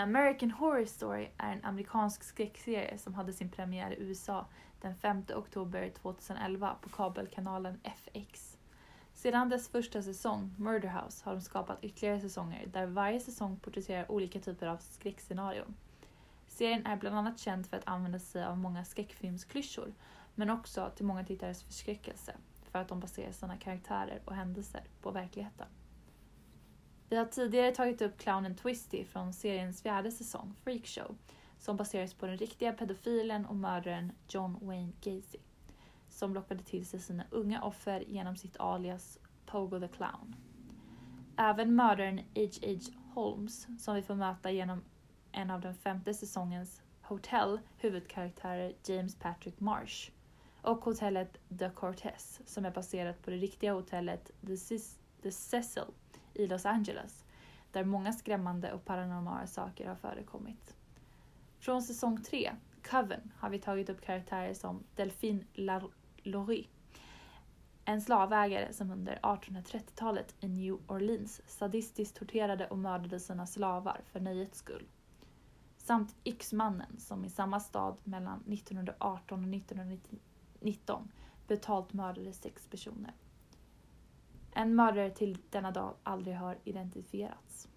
American Horror Story är en amerikansk skräckserie som hade sin premiär i USA den 5 oktober 2011 på kabelkanalen FX. Sedan dess första säsong, Murder House, har de skapat ytterligare säsonger där varje säsong porträtterar olika typer av skräckscenarion. Serien är bland annat känd för att använda sig av många skräckfilmsklyschor men också till många tittares förskräckelse för att de baserar sina karaktärer och händelser på verkligheten. Vi har tidigare tagit upp clownen Twisty från seriens fjärde säsong, Freakshow, som baseras på den riktiga pedofilen och mördaren John Wayne Gacy, som lockade till sig sina unga offer genom sitt alias Pogo the Clown. Även mördaren H.H. Holmes, som vi får möta genom en av den femte säsongens Hotel huvudkaraktärer James Patrick Marsh och hotellet The Cortez som är baserat på det riktiga hotellet The, Cis- The Cecil i Los Angeles där många skrämmande och paranormala saker har förekommit. Från säsong 3, Coven, har vi tagit upp karaktärer som Delphine Laurie, en slavägare som under 1830-talet i New Orleans sadistiskt torterade och mördade sina slavar för nöjets skull. Samt Yxmannen som i samma stad mellan 1918 och 1919 brutalt mördade sex personer. En mördare till denna dag aldrig har identifierats.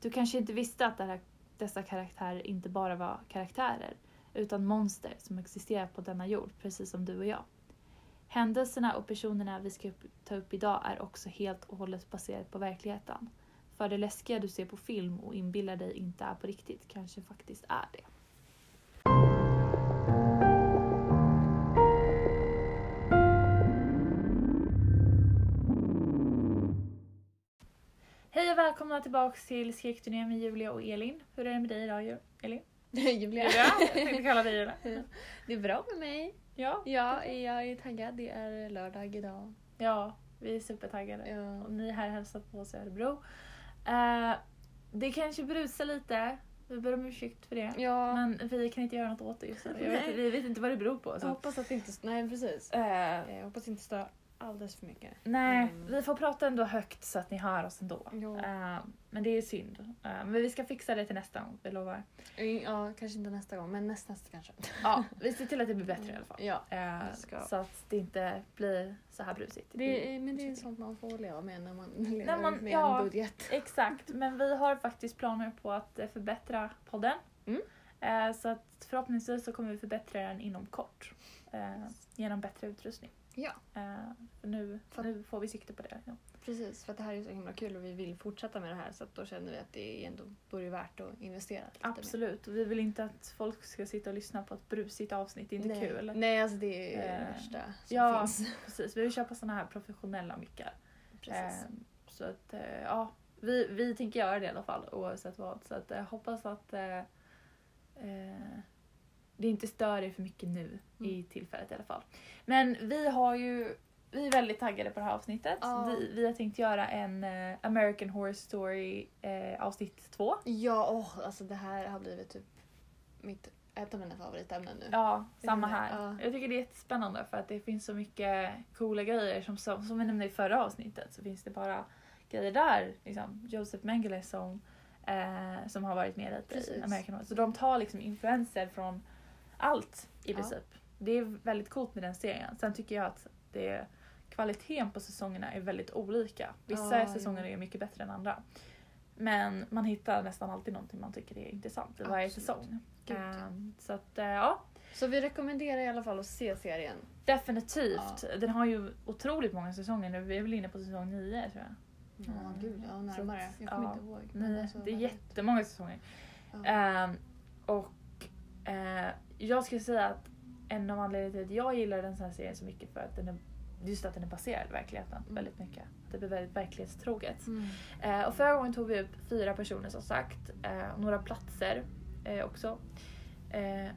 Du kanske inte visste att här, dessa karaktärer inte bara var karaktärer utan monster som existerar på denna jord, precis som du och jag. Händelserna och personerna vi ska ta upp idag är också helt och hållet baserat på verkligheten. För det läskiga du ser på film och inbillar dig inte är på riktigt kanske faktiskt är det. Välkomna tillbaks till Skräckturnén med Julia och Elin. Hur är det med dig idag Elin? Julia. Julia? Jag tänkte kalla dig Julia. Det är bra med mig. Ja, Ja, jag är taggad. Det är lördag idag. ja, vi är supertaggade. Ja. Och ni här hälsar på oss i Örebro. Eh, det kanske brusar lite, vi ber om ursäkt för det. Ja, Men vi kan inte göra något åt det just nu. Jag vi vet inte vad det beror på. jag Så. hoppas att det inte... Nej, precis. Eh, Jag hoppas inte störa alldeles för mycket. nej, Mm. vi får prata ändå högt så att ni hör oss ändå. Eh, men det är synd. Eh, men vi ska fixa det till nästa gång, vi lovar. Ja, kanske inte nästa gång, men näst, nästa kanske. Ja, vi ser till att det blir bättre i alla fall. Ja. Ska. så att det inte blir så här brusigt. Det är, men det är sånt man får leva med när man lever När man- med ja. en budget. Exakt, men vi har faktiskt planer på att eh, förbättra podden. Mm. Så att förhoppningsvis så kommer vi förbättra den inom kort. Genom bättre utrustning. Ja. För nu, För- nu får vi sikte på det. Ja. Precis, för det här är så himla kul och vi vill fortsätta med det här så att då känner vi att det ändå vore värt att investera mer. Absolut, och vi vill inte att folk ska sitta och lyssna på ett brusigt avsnitt. Det är inte Nej. kul. Nej, alltså det är det Eh, värsta som ja. finns. Precis, vi vill köpa såna här professionella mickar. Precis. Eh, Så att, eh, ja, vi, vi tänker göra det i alla fall oavsett vad. Så att hoppas att det inte stör er för mycket nu i Mm. tillfället i alla fall. Men vi har ju vi är väldigt taggade på det här avsnittet. Ja. Vi, vi har tänkt göra en eh, American Horror Story eh, avsnitt två. Ja, åh, alltså det här har blivit typ mitt, ett av mina favoritämnen nu. Ja, samma Mm, här. ja. Jag tycker det är jättespännande för att det finns så mycket coola grejer. Som, som, som vi nämnde i förra avsnittet så finns det bara grejer där. Liksom, Joseph Mengele som, eh, som har varit med lite i. American Horror. Så de tar liksom influenser från allt i Ja. princip. Det är väldigt coolt med den serien. Sen tycker jag att det, kvaliteten på säsongerna är väldigt olika. Vissa Ja, säsonger jo. är mycket bättre än andra. Men man hittar nästan alltid någonting man tycker är intressant i varje Absolut. säsong. Gud, ja. Ehm, så att, eh, ja. Så vi rekommenderar i alla fall att se serien. Definitivt. Den har ju otroligt många säsonger nu. Vi är väl inne på säsong nio tror jag. Ja, Mm. gud, ja, närmare. Jag kommer ja, inte ihåg. Nio. alltså, det är väldigt- jättemånga säsonger. Ja. Ehm, och eh, jag skulle säga att en av anledningarna till att jag gillar den här serien så mycket för att den är just att den är baserad i verkligheten Mm. väldigt mycket. Det blir väldigt verklighetstroget. Mm. Eh, och förra gången tog vi upp fyra personer som sagt. Eh, några platser eh, också. Eh,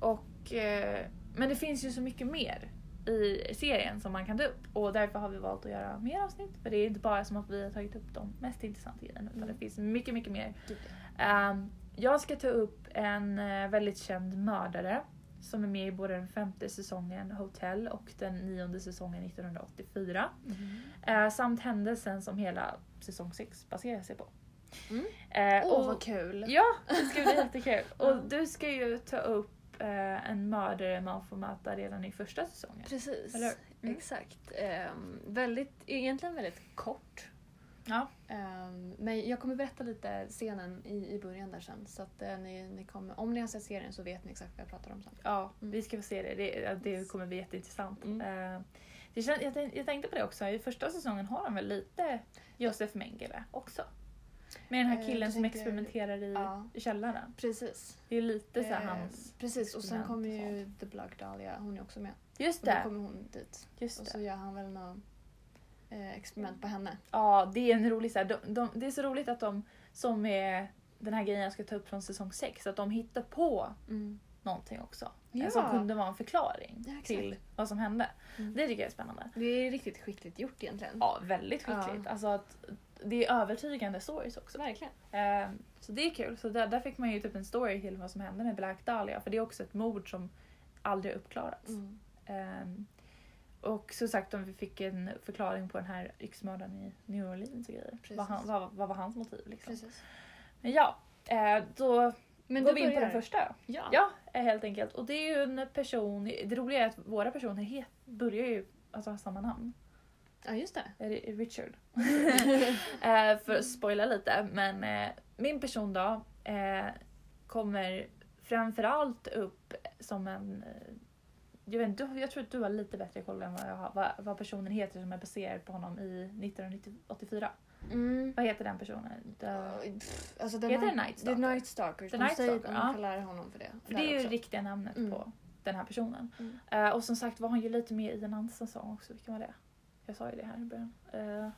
och, eh, men det finns ju så mycket mer i serien som man kan ta upp. Och därför har vi valt att göra mer avsnitt. För det är inte bara som att vi har tagit upp de mest intressanta grejerna. Utan Mm. det finns mycket, mycket mer. Ehm, jag ska ta upp en eh, väldigt känd mördare. Som är med i både den femte säsongen Hotel och den nionde säsongen 1984. ja. Mm. Eh, samt händelsen som hela säsong 6 baserar sig på. Mm. Eh, Åh och- vad kul! Ja, det ska bli jättekul. Och du ska ju ta upp eh, en mördare man får möta redan i första säsongen. Precis. Mm. Exakt. Ehm, väldigt, egentligen väldigt kort. Ja. Ehm, men jag kommer berätta lite scenen i, i början där sen. Så att eh, ni, ni kommer, om ni har sett serien så vet ni exakt vad jag pratar om sen. Ja, Mm. vi ska få se det. Det, det kommer bli jätteintressant. Mm. Eh, det kän, jag, jag tänkte på det också, i första säsongen har han väl lite Josef Mengele också? Med den här Eh, killen som experimenterar i, Ja. i källaren. Precis. Det är lite så Ehm, hans... Precis, och sen kommer ju The Black Dahlia, hon är också med. Just Och då det! kommer hon dit. Just Och det. så gör han väl något eh, experiment på henne. Ja, det är en rolig så här, de, de, Det är så roligt att de, som är den här grejen jag ska ta upp från säsong 6, att de hittar på Mm. någonting också. Ja. Som kunde vara en förklaring Ja, till vad som hände. Mm. Det tycker jag är spännande. Det är riktigt skickligt gjort egentligen. Ja, väldigt skickligt. Ja. Alltså att det är övertygande stories också. Verkligen. Ehm, så det är kul. Så där, där fick man ju typ en story till vad som hände med Black Dahlia. För det är också ett mord som aldrig har uppklarats. Mm. Ehm, och så sagt om vi fick en förklaring på den här yxmördaren i New Orleans och grejer. Vad, han, vad, vad var hans motiv liksom? Precis. Men ja, eh, då Men går vi in på den första. Ja. Ja, eh, helt enkelt. Och det är ju en person, det roliga är att våra personer het, börjar ju alltså, ha samma namn. ja, just det. Richard. eh, för att spoila lite, men min person då kommer framförallt upp som en... Jag, vet, du, jag tror att du har lite bättre koll än vad jag har. Vad, vad personen heter som är baserad på honom i 1984. Mm. Vad heter den personen? The, Alltså, the Heter det Night- Night Stalker? The Night Stalker. The De Night säger- Stalker, ja. kallar honom för det. för det är ju också. riktiga namnet Mm. på den här personen. Mm. Eh, och som sagt var han ju lite med i en annan säsong också. Vilken var det? Jag sa ju det här i början. Eh,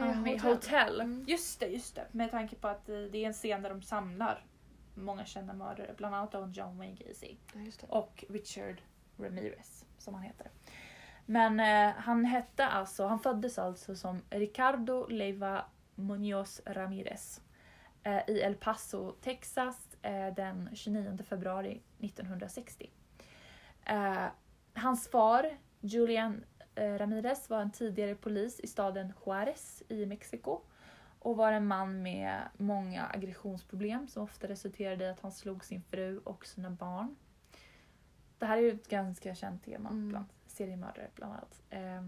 Han är med Hotel. Hotel. Mm. Just det, just det. Med tanke på att det är en scen där de samlar många kända mördare. Bland annat då John Wayne Gacy. Ja. Och Richard Ramirez, som han heter. Men eh, han hette alltså, han föddes alltså som Ricardo Leiva Munoz Ramirez. Eh, I El Paso, Texas eh, den 29 februari 1960. Eh, hans far, Julian eh, Ramirez, var en tidigare polis i staden Juarez i Mexiko och var en man med många aggressionsproblem som ofta resulterade i att han slog sin fru och sina barn. Det här är ju ett ganska känt tema Mm. bland seriemördare bland annat. Eh,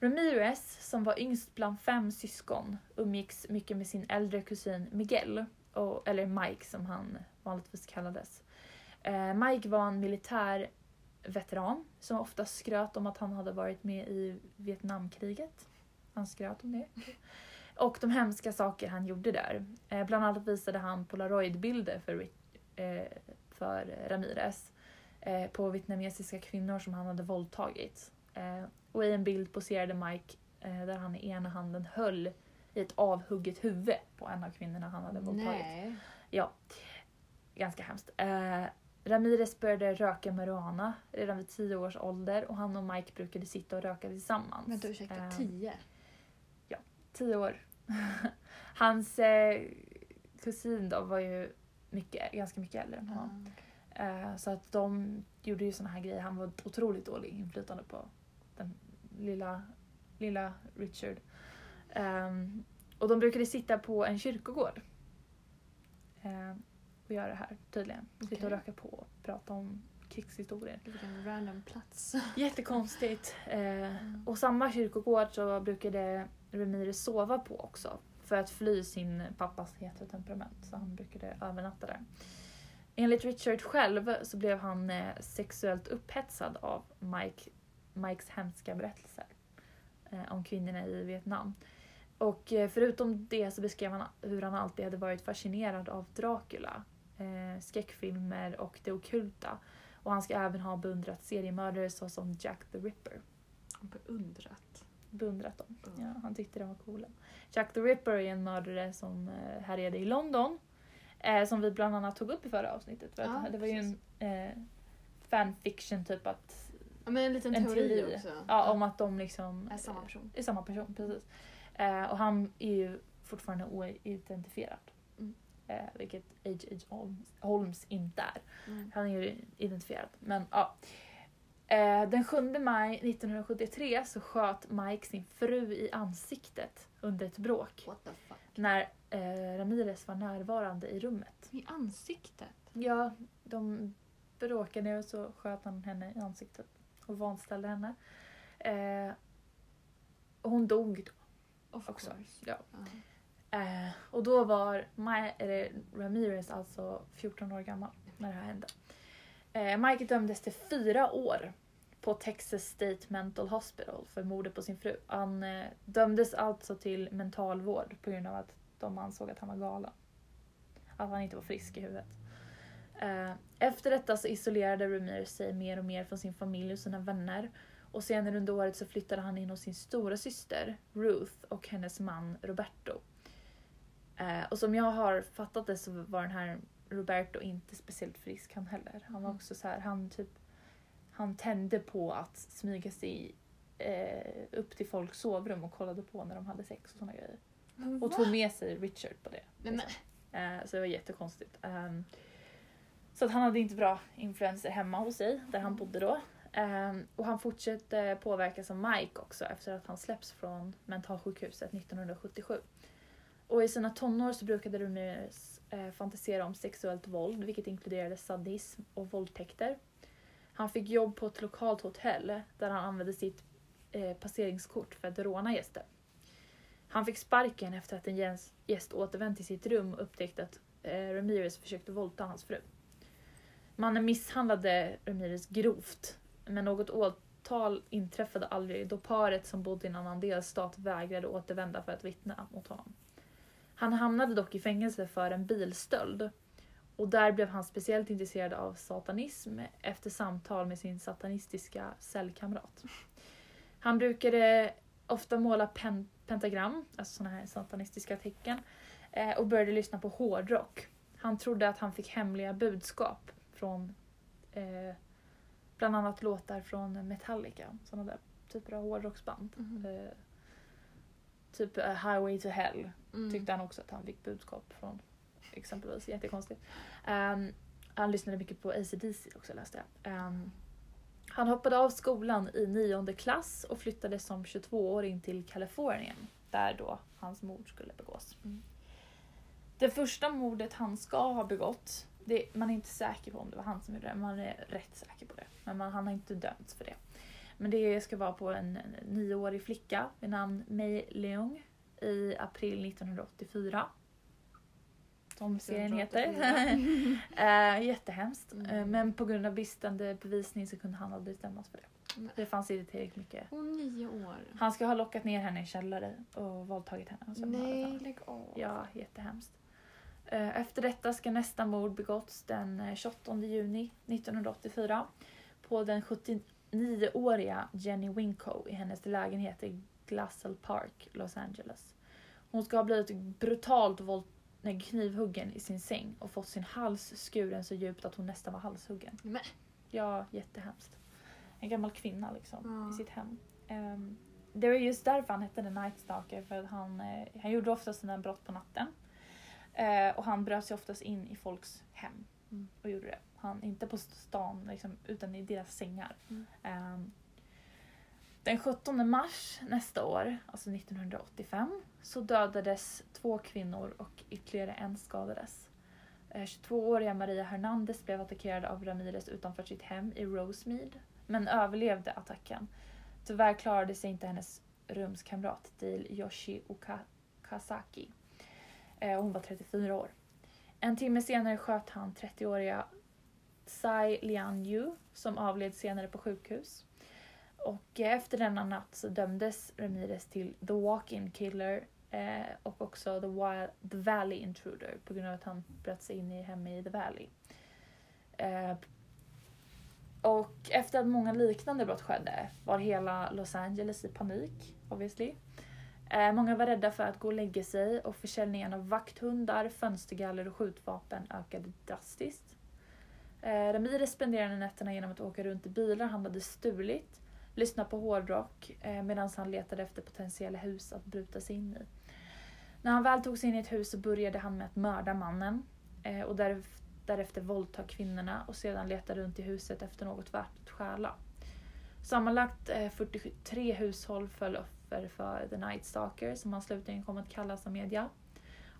Ramirez, som var yngst bland fem syskon, umgicks mycket med sin äldre kusin Miguel, och, eller Mike som han vanligtvis kallades. Eh, Mike var en militär veteran som ofta skröt om att han hade varit med i Vietnamkriget. Han skröt om det. Och de hemska saker han gjorde där. Eh, bland annat visade han polaroidbilder för, eh, för Ramirez eh, på vietnamesiska kvinnor som han hade våldtagit. Eh, och i en bild poserade Mike eh, där han i ena handen höll i ett avhugget huvud på en av kvinnorna han hade våldtagit. Nej. Ganska hemskt. Eh, Ramirez började röka marijuana redan vid 10 års ålder och han och Mike brukade sitta och röka tillsammans. Vänta, ursäkta. Eh, Tio? 10 år. Hans eh, kusin då var ju mycket, ganska mycket äldre än honom. Okej. Eh, så att de gjorde ju såna här grejer. Han var otroligt dålig inflytande på den lilla, lilla Richard. Ehm, och de brukade sitta på en kyrkogård. ehm, och göra det här tydligen. Sitta och röka på och prata om krigshistorien. Vilken random plats. Jättekonstigt. Eh, och samma kyrkogård så brukade Remire sova på också. För att fly sin pappas heta temperament. Så han brukade övernatta där. Enligt Richard själv så blev han eh, sexuellt upphetsad av Mike, Mikes hemska berättelser. Eh, om kvinnorna i Vietnam. Och eh, förutom det så beskrev han hur han alltid hade varit fascinerad av Dracula. Skräckfilmer och det ockulta. Och han ska även ha beundrat seriemördare såsom Jack the Ripper. Beundrat. Beundrat dem. Mm. Ja, han tyckte de var coola. Jack the Ripper är en mördare som eh, härjade i London. Eh, som vi bland annat tog upp i förra avsnittet. För Ja, det var ju en eh, fanfiction typ att... Ja, men en liten En teori, teori. också. Ja, om att de liksom... Är samma person. är samma person, precis. Eh, och han är ju fortfarande oidentifierad. Mm. Eh, vilket H.H. Holmes, Holmes inte är. Mm. Han är ju identifierad. Men ja. Eh, den 7 maj 1973 så sköt Mike sin fru i ansiktet under ett bråk när eh, Ramirez var närvarande i rummet. I ansiktet? Ja, de bråkade och så sköt han henne i ansiktet och vanställde henne. Eh, och hon dog då. Of Också, course. ja. Ja. Eh, och då var Maj, eller Ramirez alltså 14 år gammal när det här hände. Eh, Mike dömdes till fyra år på Texas State Mental Hospital för mordet på sin fru. Han eh, dömdes alltså till mentalvård på grund av att de ansåg att han var galen. Att han inte var frisk i huvudet. Eh, efter detta så isolerade Ramirez sig mer och mer från sin familj och sina vänner. Och senare under året så flyttade han in hos sin stora syster Ruth och hennes man Roberto. Eh, och som jag har fattat det så var den här Roberto inte speciellt frisk han heller. Han var Mm. också så här, han typ han tände på att smyga sig eh, upp till folks sovrum och kollade på när de hade sex och såna grejer. Och Va? tog med sig Richard på det. Men, liksom. Eh, så det var jättekonstigt. Ehm, så att han hade inte bra influenser hemma hos sig, där han bodde då. Ehm, och han fortsatte påverkas av Mike också efter att han släpps från mentalsjukhuset 1977. Och i sina tonår så brukade Ramirez eh, fantisera om sexuellt våld, vilket inkluderade sadism och våldtäkter. Han fick jobb på ett lokalt hotell där han använde sitt eh, passeringskort för att råna gäster. Han fick sparken efter att en gäst, återvänt till sitt rum och upptäckte att eh, Ramirez försökte våldta hans fru. Mannen misshandlade Ramirez grovt, men något åtal inträffade aldrig då paret som bodde i en annan delstat vägrade återvända för att vittna mot honom. Han hamnade dock i fängelse för en bilstöld och där blev han speciellt intresserad av satanism efter samtal med sin satanistiska cellkamrat. Han brukade ofta måla pen- pentagram, alltså såna här satanistiska tecken, eh, och började lyssna på hårdrock. Han trodde att han fick hemliga budskap från eh, bland annat låtar från Metallica, sådana där typer av hårdrocksband. Mhm. Eh, typ eh, Highway to Hell Mm. tyckte han också att han fick budskap från exempelvis. Jättekonstigt. Um, han lyssnade mycket på ACDC också läste jag. Um, han hoppade av skolan i nionde klass och flyttade som 22-åring till Kalifornien där då hans mord skulle begås. Mm. Det första mordet han ska ha begått, det, man är inte säker på om det var han som gjorde det, man är rätt säker på det. Men man, han har inte dömts för det. Men det ska vara på en, en nioårig flicka vid namn Mei Leung i april 1984. Som serien heter. eh, jättehemskt. Mm. Eh, men på grund av bristande bevisning så kunde han aldrig dömas för det. Men- Det fanns inte tillräckligt mycket. Hon nio år. Han ska ha lockat ner henne i källare och våldtagit henne. Mördat Nej, lägg av. Ja, jättehemskt. Eh, Efter detta ska nästa mord begåtts den eh, 28 juni 1984 på den 79-åriga Jenny Winco i hennes lägenhet i Glassell Park, Los Angeles. Hon ska ha blivit brutalt våld- nej, knivhuggen i sin säng och fått sin hals skuren så djupt att hon nästan var halshuggen. Men, Ja, jättehemskt. En gammal kvinna liksom, Ja. i sitt hem. Ehm, det var just därför han hette The Night Stalker, för att han, eh, han gjorde oftast sina brott på natten. Eh, och han bröt sig oftast in i folks hem Mm. och gjorde det. Han, inte på stan, liksom, utan i deras sängar. Mm. Ehm, den 17 mars nästa år, alltså 1985, så dödades två kvinnor och ytterligare en skadades. Eh, 22-åriga Maria Hernandez blev attackerad av Ramirez utanför sitt hem i Rosemead, men överlevde attacken. Tyvärr klarade sig inte hennes rumskamrat Dale Yoshi Okazaki. Eh, hon var 34 år. En timme senare sköt han 30-åriga Tsai Lian Yu som avled senare på sjukhus. Och efter denna natt så dömdes Ramirez till The Walk-In Killer eh, och också The, Wild, The Valley Intruder på grund av att han bröt sig in i hemmet i The Valley. Eh, och efter att många liknande brott skedde var hela Los Angeles i panik, obviously. Eh, många var rädda för att gå och lägga sig och försäljningen av vakthundar, fönstergaller och skjutvapen ökade drastiskt. Eh, Ramirez spenderade nätterna genom att åka runt i bilar han hade stulit, lyssna på hårdrock eh, medan han letade efter potentiella hus att bryta sig in i. När han väl tog sig in i ett hus så började han med att mörda mannen eh, och därefter, därefter våldta kvinnorna och sedan leta runt i huset efter något värt att stjäla. Sammanlagt eh, 43 hushåll föll offer för The Night Stalker som han slutligen kom att kallas av media.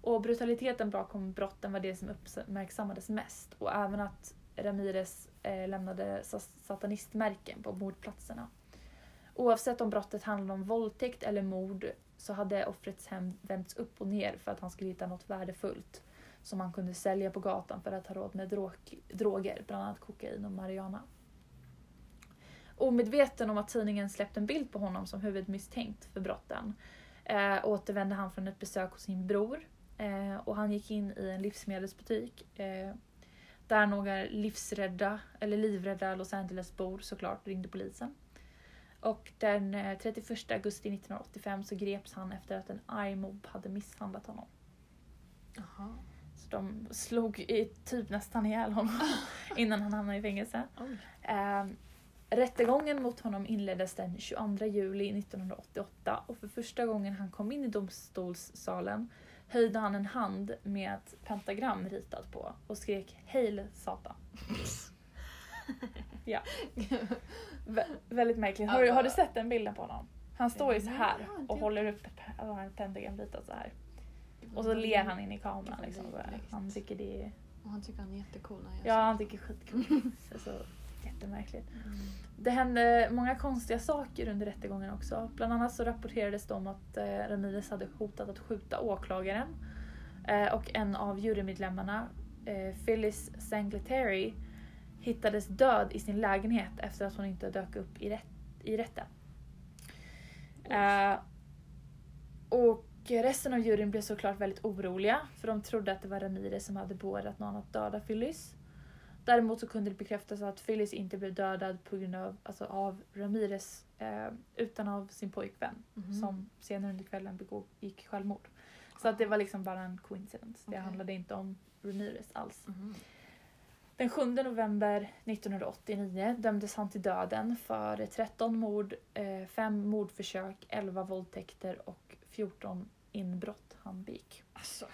Och brutaliteten bakom brotten var det som uppmärksammades mest och även att Ramirez eh, lämnade satanistmärken på mordplatserna. Oavsett om brottet handlade om våldtäkt eller mord så hade offrets hem vänts upp och ner för att han skulle hitta något värdefullt som han kunde sälja på gatan för att ha råd med droger, bland annat kokain och marijuana. Omedveten om att tidningen släppt en bild på honom som huvudmisstänkt för brotten eh, återvände han från ett besök hos sin bror eh, och han gick in i en livsmedelsbutik eh, där några livsrädda, eller livrädda Los Angeles-bor såklart ringde polisen. Och den 31 eh, augusti 1985 så greps han efter att en arg mobb hade misshandlat honom. Aha. Så de slog i, typ nästan ihjäl honom innan han hamnade i fängelse. Eh, rättegången mot honom inleddes den 22 juli 1988 och för första gången han kom in i domstolssalen höjde han en hand med ett pentagram ritat på och skrek Hail Satan. ja. Vä väldigt märkligt. Har, har, du sett den bilden på honom? Han står ju så här och håller upp pentagram ritat så här. Och så ler han in i kameran. Liksom. Han tycker det är... Och han tycker han är jättecool när han Ja, han tycker skitcool. så, jättemärkligt. Mm. Det hände många konstiga saker under rättegången också. Bland annat så rapporterades det om att eh, Ramirez hade hotat att skjuta åklagaren. Eh, och en av jurymedlemmarna, eh, Phyllis Sangletary, hittades död i sin lägenhet efter att hon inte dök upp i, rätt, i rätten. Eh, och resten av juryn blev såklart väldigt oroliga för de trodde att det var Ramirez som hade beordrat någon att döda Phyllis. Däremot så kunde det bekräftas att Phyllis inte blev dödad på grund av, alltså av Ramirez eh, utan av sin pojkvän mm. som senare under kvällen begick självmord. Så att det var liksom bara en coincidence. Okay. Det handlade inte om Ramirez alls. Mm. Den 7 november 1989 dömdes han till döden för 13 mord, 5 eh, mordförsök, 11 våldtäkter och 14 inbrott han begick. Alltså.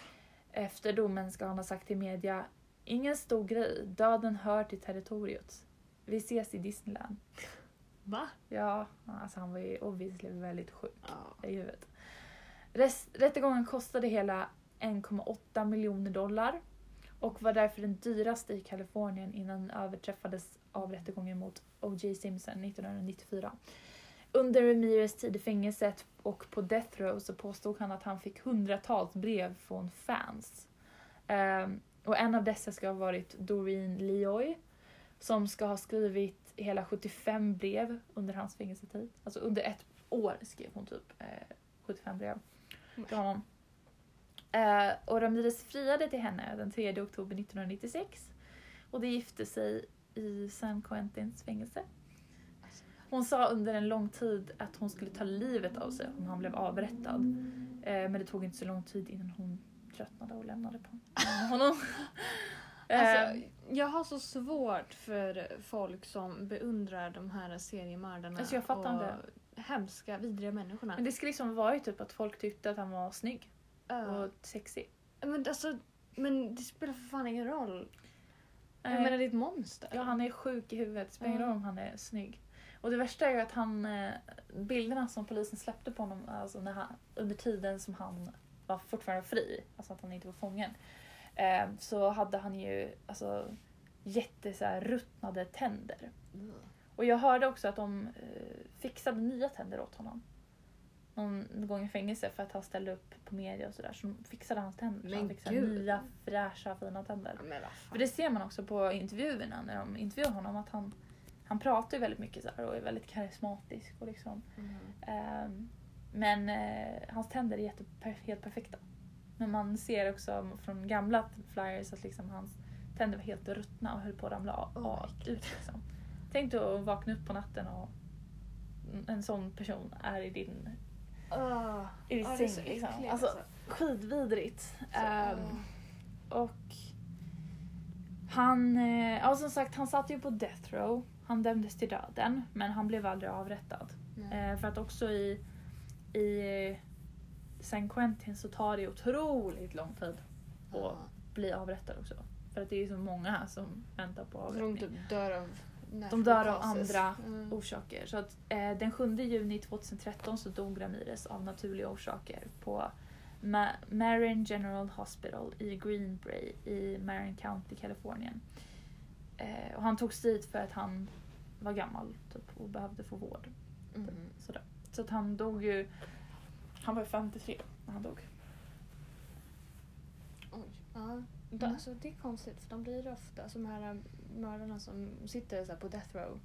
Efter domen ska han ha sagt till media Ingen stor grej, döden hör till territoriet. Vi ses i Disneyland. Va? Ja, alltså han var ju obviously väldigt sjuk ja. i huvudet. Rest, rättegången kostade hela 1,8 miljoner dollar och var därför den dyraste i Kalifornien innan den överträffades av rättegången mot O.J. Simpson 1994. Under Ramirez tid i fängelset och på Death Row så påstod han att han fick hundratals brev från fans. Um, och en av dessa ska ha varit Doreen Leoy som ska ha skrivit hela 75 brev under hans fängelsetid. Alltså under ett år skrev hon typ eh, 75 brev till honom. Eh, och Ramirez friade till henne den 3 oktober 1996 och de gifte sig i San Quentins fängelse. Hon sa under en lång tid att hon skulle ta livet av sig om han blev avrättad. Eh, men det tog inte så lång tid innan hon tröttnade och lämnade på honom. alltså, ehm. jag har så svårt för folk som beundrar de här seriemördarna alltså jag fattar och inte. hemska, vidriga människorna. Men det skulle liksom vara typ att folk tyckte att han var snygg uh. och sexig. Men alltså, men det spelar för fan ingen roll. Jag uh. menar det är ett monster. Ja han är sjuk i huvudet, det spelar ingen roll om han är snygg. Och det värsta är ju att han, eh, bilderna som polisen släppte på honom alltså när han, under tiden som han var fortfarande fri, alltså att han inte var fången, eh, så hade han ju alltså, jätte så här, ruttnade tänder. Mm. Och jag hörde också att de eh, fixade nya tänder åt honom. Någon gång i fängelse för att han ställde upp på media och sådär. Så fixade hans tänder. Men han fick nya fräscha fina tänder. för det ser man också på intervjuerna när de intervjuar honom att han, han pratar ju väldigt mycket så och är väldigt karismatisk. Och liksom, mm. um, men eh, hans tänder är jätte, helt perfekta. Men man ser också från gamla flyers att liksom hans tänder var helt ruttna och höll på att ramla av, oh ut. Liksom. Tänk dig att vakna upp på natten och en sån person är i din, oh. i din oh, säng. Liksom. Äckligt, alltså, alltså. Skitvidrigt. Um, och han, eh, ja som sagt han satt ju på death row. Han dömdes till döden men han blev aldrig avrättad. Mm. för att också i i San Quentin så tar det otroligt lång tid att bli avrättad också. För att det är så många som väntar på avrättning. Så de typ dör av De dör av andra Mm. orsaker. Så att, eh, den 7 juni 2013 så dog Ramirez av naturliga orsaker på Ma- Marin General Hospital i Green Bay i Marin County, Kalifornien. Eh, och han togs dit för att han var gammal typ, och behövde få vård. Mm. Sådär. Så att han dog ju... Han var 53 när han dog. Oj. Ja. Mm. alltså, det är konstigt för de blir ofta, alltså, de här mördarna som sitter så på death row,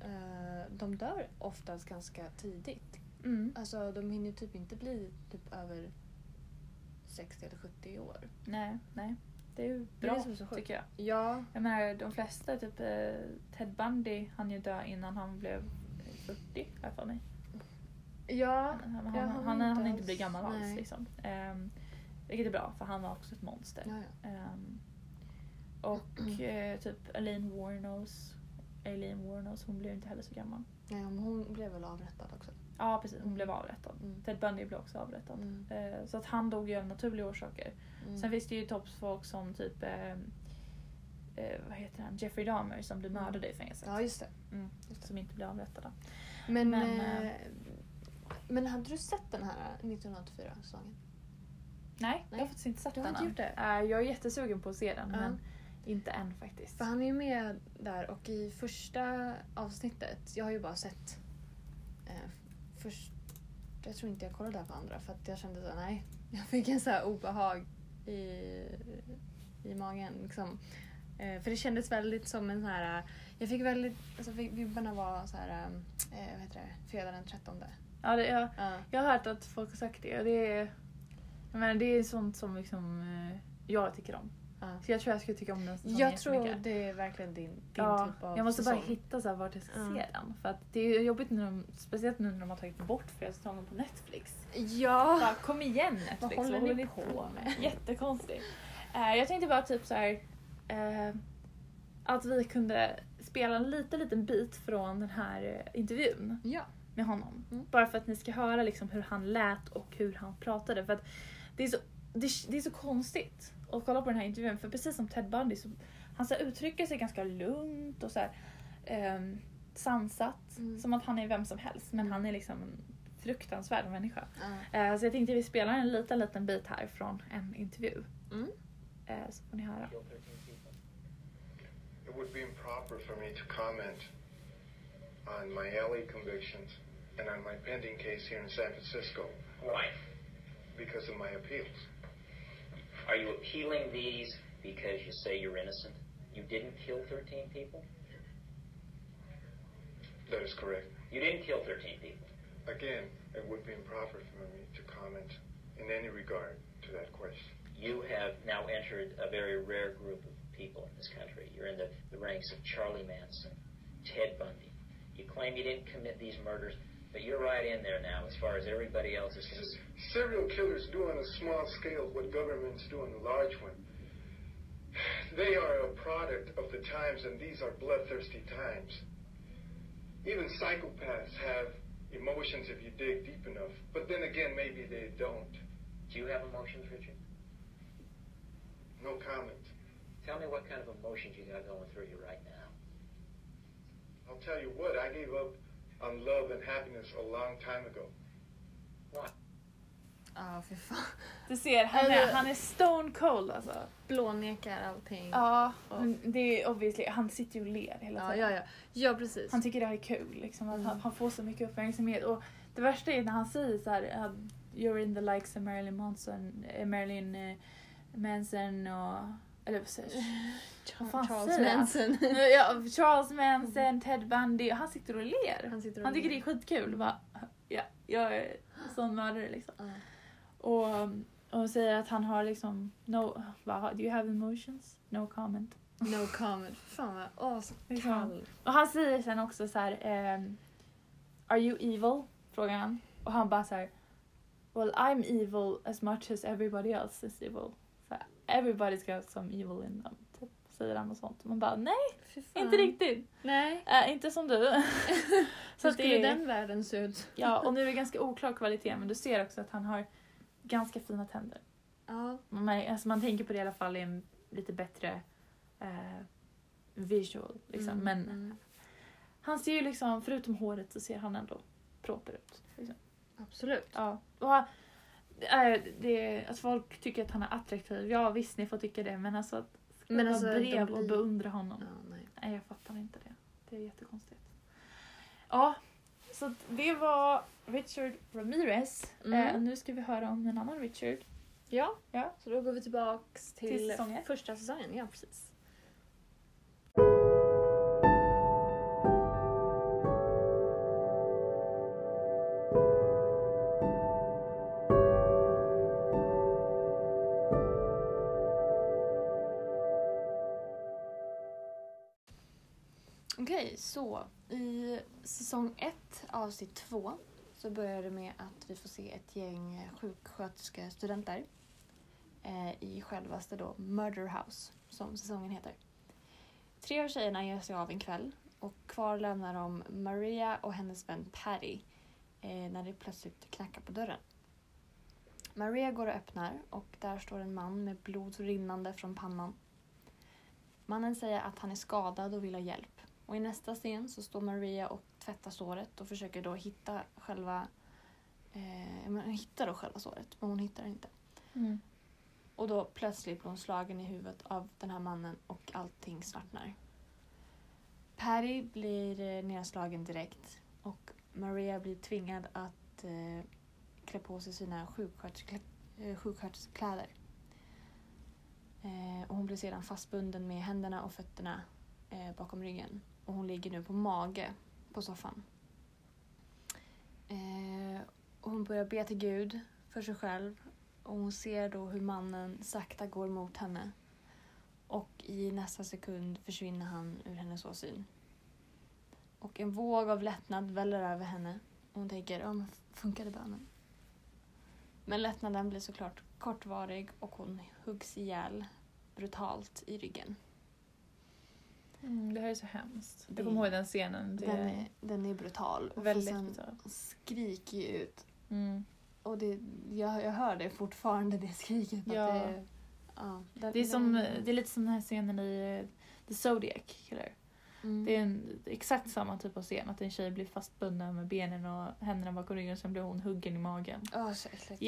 eh, de dör oftast ganska tidigt. Mm. Alltså de hinner typ inte bli typ över 60 eller 70 år. Nej, nej. Det är Det bra det är så sjukt. tycker jag. Ja. Jag menar de flesta, typ eh, Ted Bundy han ju dö innan han blev 40 har jag för mig. Ja. Han, han, han, han inte blivit gammal alls liksom. Um, vilket är bra för han var också ett monster. ja, ja. Ehm, och eh, typ Elaine Warnos, Eileen Warnos, hon blev inte heller så gammal. Nej, men hon blev väl avrättad också. Ja precis, hon Mm. blev avrättad. Mm. Ted Bundy blev också avrättad. Mm. Eh, så att han dog ju av naturliga orsaker. Mm. Sen finns det ju toppsfolk som typ eh, vad heter han? Jeffrey Dahmer som blev Mm. mördade i fängelset. Ja, just det. Mm, Just det. som inte blev avrättade. Men, Men, men hade du sett den här 1984-säsongen? Nej, jag har Nej, faktiskt inte sett du har den inte gjort det? Eh, jag är jättesugen på att se den Ja. men inte än faktiskt. För han är ju med där och i första avsnittet, jag har ju bara sett eh, först, jag tror inte jag kollade där på andra för att jag kände så nej, jag fick en så här obehag i, i magen liksom. Eh, för det kändes väldigt som en sån här, jag fick väldigt, alltså vi- vibbarna var så här, eh, vad heter det, fredag den 13. Ja, det, jag, Ja. jag har hört att folk har sagt det och det är, menar, det är sånt som liksom, eh, jag tycker om. Ja. Så jag tror jag skulle tycka om den säsongen Jag tror det är verkligen din, din Ja, typ av jag måste bara säsong. hitta så här vart jag ska Ja. se den. För att det är jobbigt när de, speciellt nu när de har tagit bort flera säsonger på Netflix. Ja! Bara, kom igen Netflix, Vad håller ni på med? Jättekonstigt. Eh, jag tänkte bara typ så här eh, att vi kunde spela en liten, liten bit från den här intervjun Ja. med honom. Mm. Bara för att ni ska höra liksom hur han lät och hur han pratade. För att det är så, det, det är så konstigt att kolla på den här intervjun. För precis som Ted Bundy så han så här, uttrycker sig ganska lugnt och så här, ehm, sansat. Mm. Som att han är vem som helst. Men Mm. han är liksom en fruktansvärd människa. Ja. Eh, så jag tänkte vi spelar en liten, liten bit här från en intervju. Mm. Eh, så får ni höra. kill 13 people. It would be improper for me to comment on my LA convictions and on my pending case here in San Francisco Why? Because of my appeals. Are you appealing these because you say you're innocent? You didn't kill 13 people? That is correct. You didn't kill 13 people. Again, it would be improper for me to comment in any regard to that question. You have now entered a very rare group of people in this country. You're in the, the ranks of Charlie Manson, Ted Bundy. You claim you didn't commit these murders, but you're right in there now as far as everybody else is concerned. Serial killers do on a small scale what governments do on a large one. They are a product of the times, and these are bloodthirsty times. Even psychopaths have emotions if you dig deep enough, but then again, maybe they don't. Do you have emotions, Richard? No comment. Tell me what kind of emotions you got going through you right now. I'll tell you what, I gave up on love and happiness a long time ago. What? Ja, fy fan. Du ser, han är, han är stone cold alltså. Blånekar allting. Ja, Ja. men det är obviously, han sitter ju och ler hela ja, tiden. ja. ja. ja precis. Han tycker det här är kul, liksom, att Mm. han, han får så mycket uppmärksamhet. Och det värsta är när han säger så här, you're in the likes of Marilyn Manson, eh, Marilyn eh, Manson och... Eller vad säger fan Charles? Manson. ja, Charles Manson, Ted Bundy och han sitter och ler. Han sitter och Han tycker det ler. är skitkul. Bara, ja, jag är sån mördare liksom. Och, och säger att han har liksom, no, va, do you have emotions? No comment. No comment. Fan vad, åh så kall. Och han säger sen också så här, ehm, Are you evil? Frågar han. Och han bara så här, Well I'm evil as much as everybody else is evil. Everybody's got some evil in them. Typ, säger han och sånt. Man bara nej, inte riktigt. Nej. Äh, inte som du. Hur så att skulle det den världen se ut? Ja, och nu är det ganska oklar kvalitet men du ser också att han har ganska fina tänder. Ja. Man, alltså man tänker på det i alla fall i en lite bättre eh, visual. Liksom. Mm, Men mm. han ser ju liksom, förutom håret så ser han ändå proper ut. Liksom. Absolut. Ja. Och, äh, det, alltså folk tycker att han är attraktiv. Ja visst, ni får tycka det. Men alltså att skriva Men alltså, brev och blir- beundra honom. Ja, nej. Nej, jag fattar inte det. Det är jättekonstigt. Ja, så att det var Richard Ramirez. Mm. Eh, nu ska vi höra om en annan Richard. Ja, Ja. så då går vi tillbaks till, Till första säsongen. Ja, precis. Så i säsong 1 avsnitt 2 så börjar det med att vi får se ett gäng sjuksköterskestudenter eh, i självaste då Murder House, som säsongen heter. Tre av tjejerna ger sig av en kväll och kvar lämnar de Maria och hennes vän Patty eh, när det plötsligt knackar på dörren. Maria går och öppnar och där står en man med blod rinnande från pannan. Mannen säger att han är skadad och vill ha hjälp. Och i nästa scen så står Maria och tvättar såret och försöker då hitta själva... Eh, hon hittar då själva såret, men hon hittar det inte. Mm. Och då plötsligt blir hon slagen i huvudet av den här mannen och allting svartnar. Patty blir eh, nedslagen direkt och Maria blir tvingad att eh, klä på sig sina. Eh, sjuksköterskläder. eh, och hon blir sedan fastbunden med händerna och fötterna eh, bakom ryggen. Och hon ligger nu på mage på soffan. Eh, och hon börjar be till Gud för sig själv och hon ser då hur mannen sakta går mot henne. Och i nästa sekund försvinner han ur hennes åsyn. Och en våg av lättnad väller över henne. Och hon tänker, ja men funkade bönen? Men lättnaden blir såklart kortvarig och hon huggs ihjäl brutalt i ryggen. Mm, det här är så hemskt. Det- Jag kommer ihåg den scenen. Det Den är den är brutal. Och väldigt sen brutalt. skriker ju ut. Mm. Och det, jag, jag hör det fortfarande, det skriket. Ja. Det, ja, den- Det, är som, den- det är lite som den här scenen i eh, The Zodiac Killer. Mm. Det är en, exakt samma typ av scen. Att en tjej blir fastbunden med benen och händerna bakom ryggen och sen blir hon huggen i magen. Ja, så äckligt.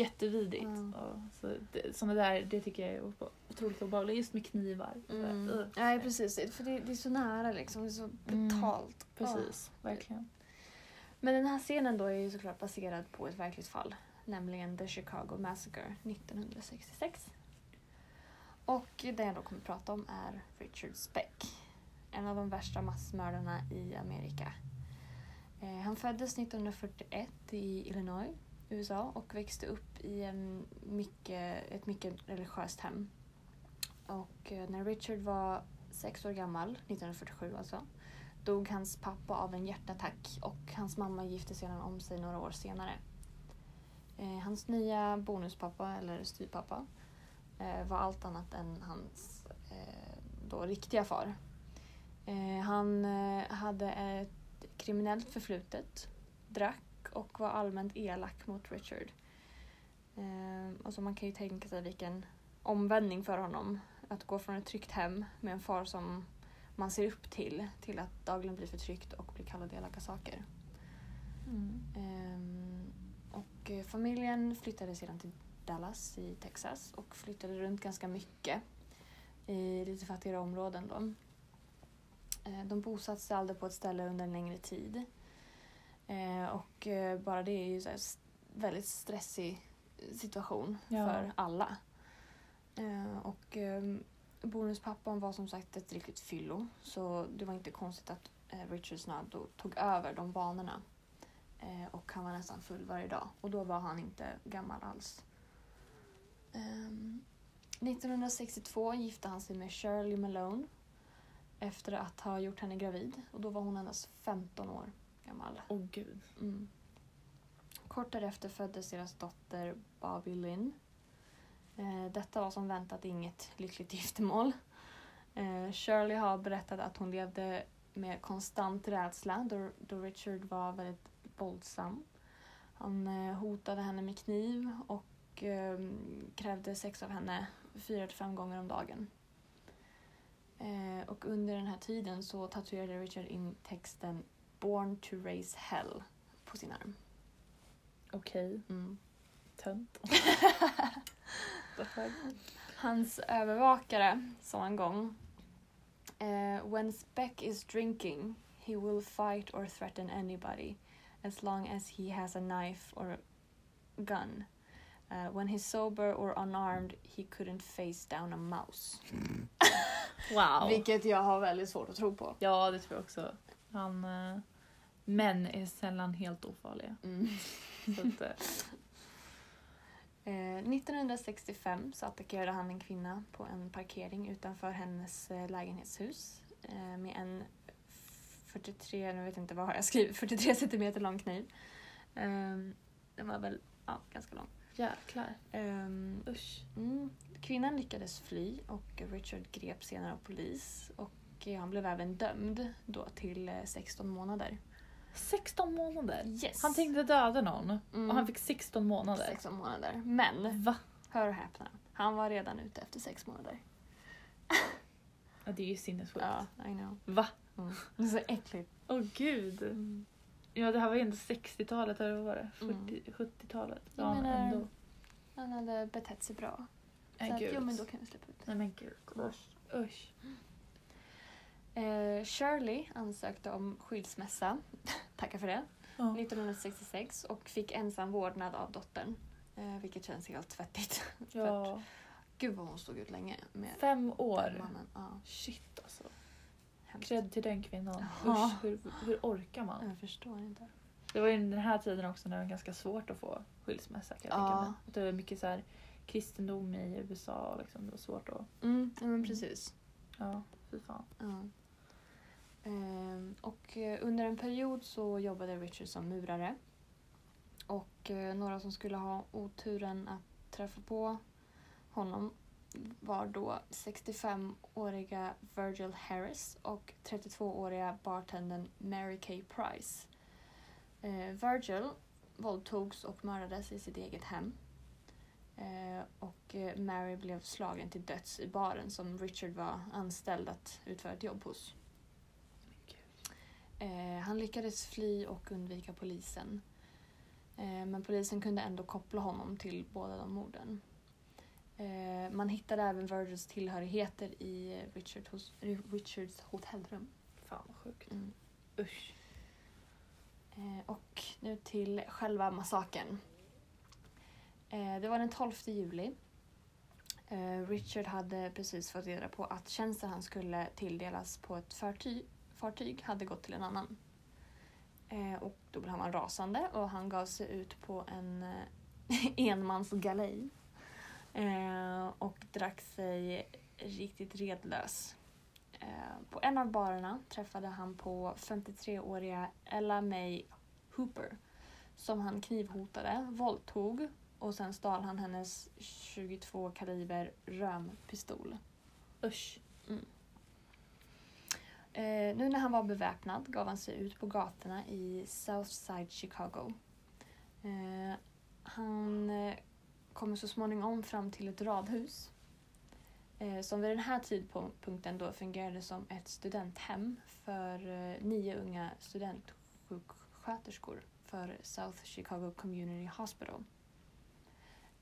Ja. Och så det, såna där, det tycker jag är otroligt obehagligt. Just med knivar. Mm. ugh. Nej precis, för det, det är så nära liksom. Det är så Mm. brutalt. Precis, Ja. verkligen. Men den här scenen då är ju såklart baserad på ett verkligt fall. Nämligen The Chicago Massacre 1966. Och det jag då kommer prata om är Richard Speck. En av de värsta massmördarna i Amerika. Eh, han föddes 1941 i Illinois, USA och växte upp i en mycket, ett mycket religiöst hem. Och eh, när Richard var sex år gammal, 1947 alltså, dog hans pappa av en hjärtattack och hans mamma gifte sedan om sig några år senare. Eh, hans nya bonuspappa, eller styvpappa, eh, var allt annat än hans eh, då riktiga far. Eh, han eh, hade ett kriminellt förflutet, drack och var allmänt elak mot Richard. Eh, alltså man kan ju tänka sig vilken omvändning för honom att gå från ett tryggt hem med en far som man ser upp till, till att dagligen bli förtryckt och bli kallad elaka saker. Mm. Ehm, och familjen flyttade sedan till Dallas i Texas och flyttade runt ganska mycket i lite fattigare områden. Då. Eh, de bosatte sig aldrig på ett ställe under en längre tid. Eh, och eh, bara det är ju s- väldigt stressig situation Ja. för alla. Och ehm, bonuspappan var som sagt ett riktigt fyllo så det var inte konstigt att Richard då tog över de banorna. Och han var nästan full varje dag. Och då var han inte gammal alls. Ehm, 1962 gifte han sig med Shirley Malone efter att ha gjort henne gravid. Och då var hon endast 15 år gammal. Åh gud. Mm. Kort därefter föddes deras dotter Bobby Lynn. Eh, detta var som väntat inget lyckligt giftermål. Eh, Shirley har berättat att hon levde med konstant rädsla då, då Richard var väldigt våldsam. Han eh, hotade henne med kniv och eh, krävde sex av henne fyra till fem gånger om dagen. Eh, och under den här tiden så tatuerade Richard in texten Born to raise hell på sin arm. Okej. Mm. Tönt. Hans övervakare sa en gång eh, When Speck is drinking he will fight or threaten anybody as long as he has a knife or gun. Uh, when he's sober or unarmed he couldn't face down a mouse. Wow. Vilket jag har väldigt svårt att tro på. Ja, det tror jag också. Han, eh, män är sällan helt ofarliga. Mm. Så att, eh, Eh, 1965 så attackerade han en kvinna på en parkering utanför hennes eh, lägenhetshus eh, med en 43, nu vet jag inte vad har jag skrivit, 43 centimeter lång kniv. Ehm, den var väl ja, ganska lång. jäklar. Ehm, Usch. mm, kvinnan lyckades fly och Richard greps senare av polis och eh, han blev även dömd då till eh, 16 månader. 16 månader? Yes. Han tänkte döda någon Mm. och han fick 16 månader. 16 månader. Men, Va? hör och häpna, han var redan ute efter sex månader. Ja, det är ju sinnessjukt. Ja, I know. Va? Mm. Det är så äckligt. Åh gud. Mm. Ja, det här var ju ändå 60-talet, eller vad var det? 40, Mm. 70-talet. Jag Ja, menar- ändå. Han hade betett sig bra. Nej, så att, jo men då kan vi släppa ut det. Nej men gud. Usch. Usch. Eh, Shirley ansökte om skilsmässa, tackar för det, Ja. 1966 och fick ensam vårdnad av dottern. Eh, vilket känns helt tvettigt. ja. Gud vad hon stod ut länge med Fem år. mannen. Ja, Shit alltså. Cred till den kvinnan. Usch, hur, hur orkar man? Jag förstår inte. Det var ju den här tiden också när det var ganska svårt att få skilsmässa. Kan jag Ja. tänka mig. Det var mycket så här kristendom i USA. Liksom. Det var svårt att... Mm, ja, men precis. Ja, fy fan. Ja. Ehm, och eh, under en period så jobbade Richard som murare. Och eh, några som skulle ha oturen att träffa på honom var då 65-åriga Virgil Harris och 32-åriga bartendern Mary Kay Price. Eh, Virgil våldtogs och mördades i sitt eget hem. Eh, och eh, Mary blev slagen till döds i baren som Richard var anställd att utföra ett jobb hos. Eh, han lyckades fly och undvika polisen. Men polisen kunde ändå koppla honom till båda de morden. Man hittade även Virgils tillhörigheter i Richard hos, Richards hotellrum. Fan vad sjukt. Mm. Usch. Och nu till själva massakern. Eh, det var den 12 juli. Eh, Richard hade precis fått reda på att tjänsten han skulle tilldelas på ett fartyg, fartyg hade gått till en annan. Eh, och då blev han rasande och han gav sig ut på en eh, enmansgalej. Eh, och drack sig riktigt redlös. Eh, på en av barerna träffade han på 53-åriga Ella May Hooper som han knivhotade, våldtog och sen stal han hennes 22 kaliber römpistol. Usch. Eh, nu när han var beväpnad gav han sig ut på gatorna i Southside Chicago. Eh, han eh, kommer så småningom fram till ett radhus eh, som vid den här tidpunkten då fungerade som ett studenthem för eh, nio unga studentsjuksköterskor för South Chicago Community Hospital.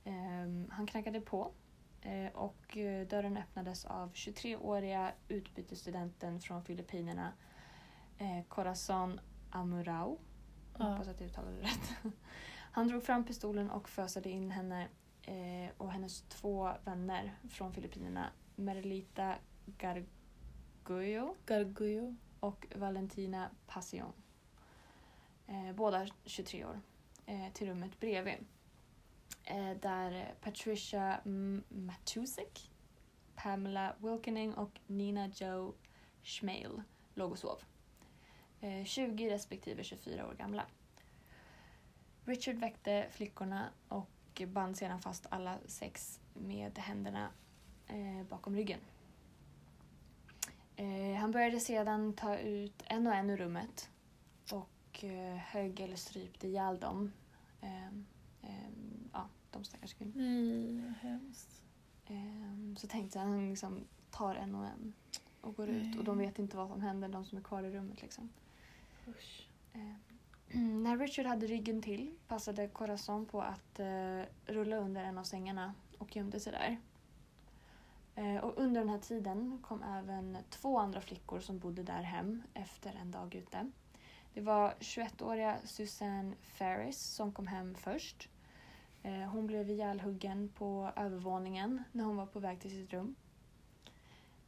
Eh, han knackade på eh, och eh, dörren öppnades av 23-åriga utbytesstudenten från Filippinerna eh, Corazon Amurao. Jag Ja. hoppas att jag uttalade det rätt. Han drog fram pistolen och fösade in henne eh, och hennes två vänner från Filippinerna Merlita Garguyo Garguyo. och Valentina Passion. Eh, båda 23 år. Eh, till rummet bredvid. Eh, där Patricia M- Matusek, Pamela Wilkening och Nina Joe Schmail låg och sov. Eh, 20 respektive 24 år gamla. Richard väckte flickorna och band sedan fast alla sex med händerna eh, bakom ryggen. Eh, han började sedan ta ut en och en ur rummet och eh, högg eller strypte ihjäl dem. Ehm, ehm, de stackars kvinnorna. Nej, hemskt. Eh, så tänkte jag han liksom tar en och en. och går ut och de vet inte vad som händer, de som är kvar i rummet liksom. Eh, när Richard hade ryggen till passade Corazon på att eh, rulla under en av sängarna och gömde sig där. Eh, och under den här tiden kom även två andra flickor som bodde där hem efter en dag ute. Det var 21-åriga Susanne Ferris som kom hem först. Eh, hon blev ihjälhuggen på övervåningen när hon var på väg till sitt rum.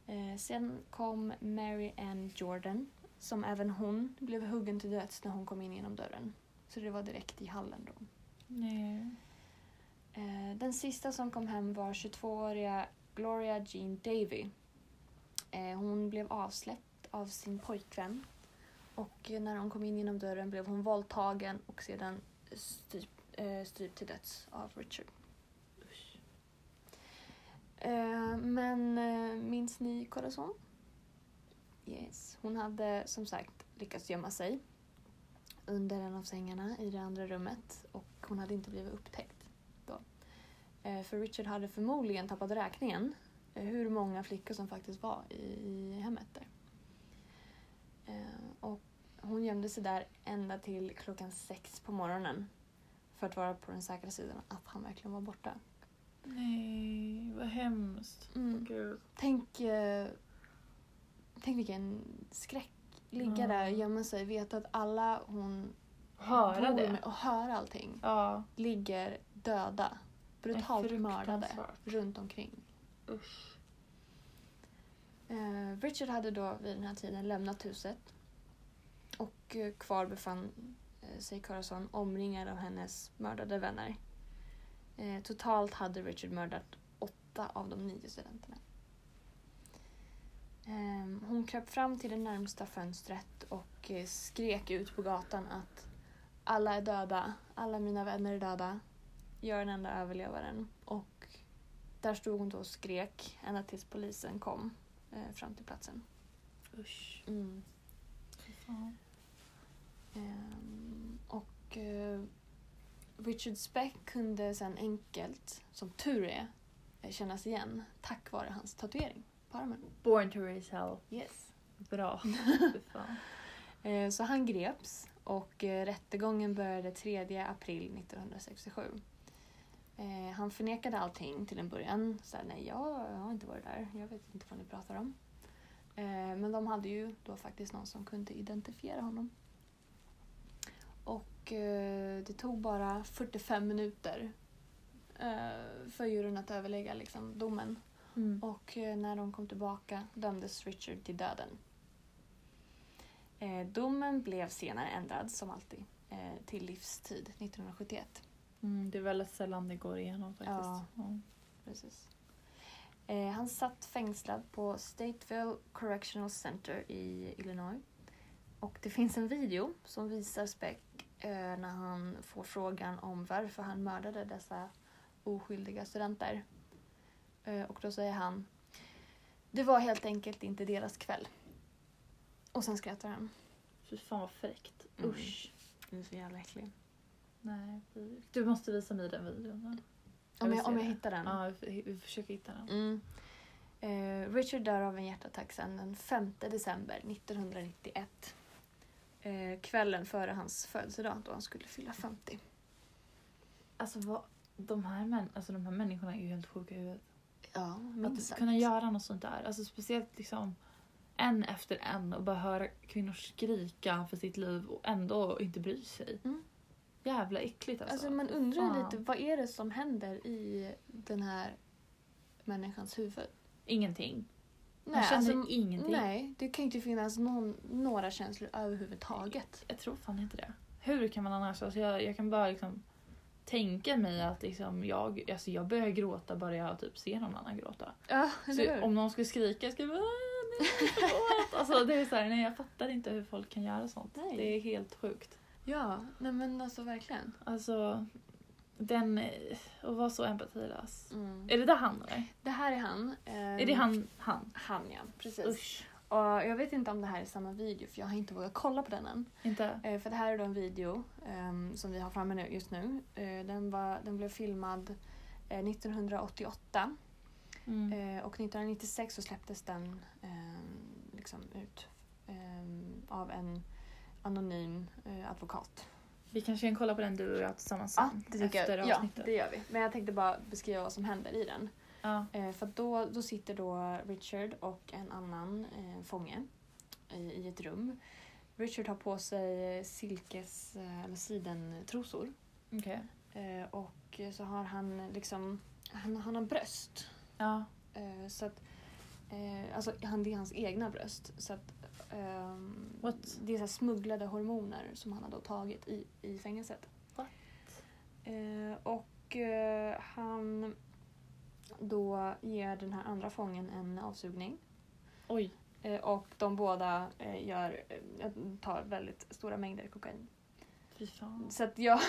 Eh, sen kom Mary Ann Jordan som även hon blev huggen till döds när hon kom in genom dörren. Så det var direkt i hallen då. Nej. Eh, Den sista som kom hem var 22-åriga Gloria Jean Davy. Hon blev avsläppt av sin pojkvän. Och när hon kom in genom dörren blev hon våldtagen och sedan stryp, eh, strypt till döds av Richard. Eh, Men eh, minns ni Corazon? Yes. Hon hade som sagt lyckats gömma sig under en av sängarna i det andra rummet och hon hade inte blivit upptäckt då. Eh, För Richard hade förmodligen tappat räkningen eh, hur många flickor som faktiskt var i, i hemmet där. Eh, Och hon gömde sig där ända till klockan sex på morgonen för att vara på den säkra sidan att han verkligen var borta. Nej, vad hemskt. Mm. Gud. Tänk, eh, tänk vilken skräck. Ligga Ja. där, gömma sig, veta att alla hon Höra det. med och höra allting Ja. ligger döda. Brutalt mördade runt omkring. Usch. Eh, Richard hade då vid den här tiden lämnat huset. Och eh, kvar befann sig Corazon omringad av hennes mördade vänner. Eh, totalt hade Richard mördat åtta av de nio studenterna. Eh, hon kröp fram till det närmsta fönstret och eh, skrek ut på gatan att alla är döda, alla mina vänner är döda. Jag är den enda överlevaren. Och där stod hon då och skrek ända tills polisen kom eh, fram till platsen. Usch. Mm. Ehm, och eh, Richard Speck kunde sen enkelt, som tur är, eh, kännas igen tack vare hans tatuering på armen. Born to raise hell. Yes. Bra. Eh, så han greps och rättegången började 3 april 1967. Eh, han förnekade allting till en början. Så här, nej, jag, har inte varit där. Jag vet inte vad ni pratar om. Men de hade ju då faktiskt någon som kunde identifiera honom. Och eh, det tog bara 45 minuter eh, för juryn att överlägga liksom, domen. Mm. Och eh, när de kom tillbaka dömdes Richard till döden. Domen blev senare ändrad, som alltid, till livstid 1971. Mm, det är väldigt sällan det går igenom faktiskt. Ja. Ja. Precis. Han satt fängslad på Stateville Correctional Center i Illinois. Och det finns en video som visar Speck när han får frågan om varför han mördade dessa oskyldiga studenter. Eh, och då säger han Det var helt enkelt inte deras kväll. Och sen skrattar han. Fy fan vad fräckt. Mm. Usch. Du är så jävla äcklig. Nej, du måste visa mig den videon. Jag Om jag, om jag det. hittar den. Ja, vi, vi försöker hitta den. Mm. Eh, Richard dör av en hjärtattack sen den 5 december 1991. Eh, kvällen före hans födelsedag då han skulle fylla 50. Alltså, vad, de, här män, alltså de här människorna är ju helt sjuka i huvudet. Ja, Att minst sagt. kunna göra något sånt där. Alltså speciellt liksom en efter en och bara höra kvinnor skrika för sitt liv och ändå inte bry sig. Mm. Jävla äckligt alltså. Alltså man undrar fan. lite, vad är det som händer i den här människans huvud? Ingenting. Man känner ingenting. Nej, det kan inte finnas någon, några känslor överhuvudtaget. Jag tror fan inte det. Hur kan man annars... Alltså jag, jag kan bara liksom tänka mig att liksom jag, alltså jag börjar gråta bara jag typ ser någon annan gråta. Ja, Så om någon skulle skrika skulle jag bara "Ah, nej, förlåt." alltså det är så här, nej jag fattar inte hur folk kan göra sånt. Nej. Det är helt sjukt. Ja, nej men alltså verkligen. Alltså den, eh, och vara så empatilös. Mm. Är det där han eller? Det här är han. Är det han? Han? Han ja, precis. Usch. Och jag vet inte om det här är samma video för jag har inte vågat kolla på den än. Inte? Eh, för det här är då en video ehm, som vi har framme nu, just nu. Eh, den, var, den blev filmad eh, 1988 Mm. eh, och 1996 så släpptes den ehm, liksom ut ehm, av en anonym eh, advokat. Vi kanske kan kolla på den du och jag tillsammans Ja, sen, det efter jag. Ja, avsnittet. det gör vi. Men jag tänkte bara beskriva vad som händer i den. Ja. Eh, för då, då sitter då Richard och en annan eh, fånge i, i ett rum. Richard har på sig silkes eh, eller sidentrosor. Okej. Eh, och så har han liksom, han, han har bröst. Ja. Eh, så att, eh, alltså han, det är hans egna bröst. Så att, What? det är så smugglade hormoner som han har då tagit i, i fängelset. Eh, och eh, han då ger den här andra fången en avsugning. Oj. Eh, och de båda gör, tar väldigt stora mängder kokain. Så att jag,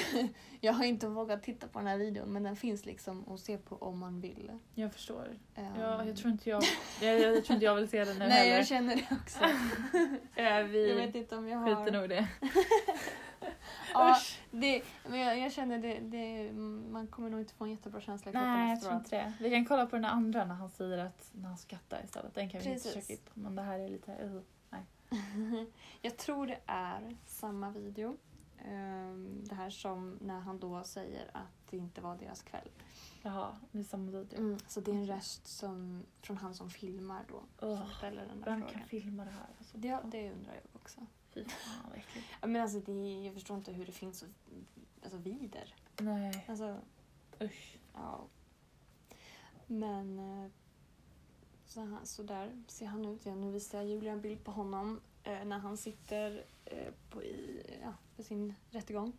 jag har inte vågat titta på den här videon men den finns liksom att se på om man vill. Jag förstår. Ehm, Ja, jag tror inte jag, jag, jag tror inte jag vill se den nu Nej heller. jag känner det också. Eh, vi Jag vet inte om jag skiter har... nog i det. Ja, det, men jag, jag känner det, det, man kommer nog inte få en jättebra känsla i Nej, jag tror inte det. Vi kan kolla på den andra när han säger att när han skrattar istället. Den kan vi Precis. inte försöka hitta. Men det här är lite... Uh. Jag tror det är samma video. Ehm, det här som när han då säger att det inte var deras kväll. Jaha, det är samma video. Så det är en röst som, från han som filmar då. Ugh, Som ställer den där Vem frågan. kan filma det här? Alltså, Ja, det undrar jag också. Fy fan vad äckligt. Men alltså det, jag förstår inte hur det finns så, alltså vider. Nej, Alltså, usch. ja. Men eh, så, här, så där ser han ut. Ja, nu visar jag Julia en bild på honom eh, när han sitter eh, på i, ja, på sin rättegång.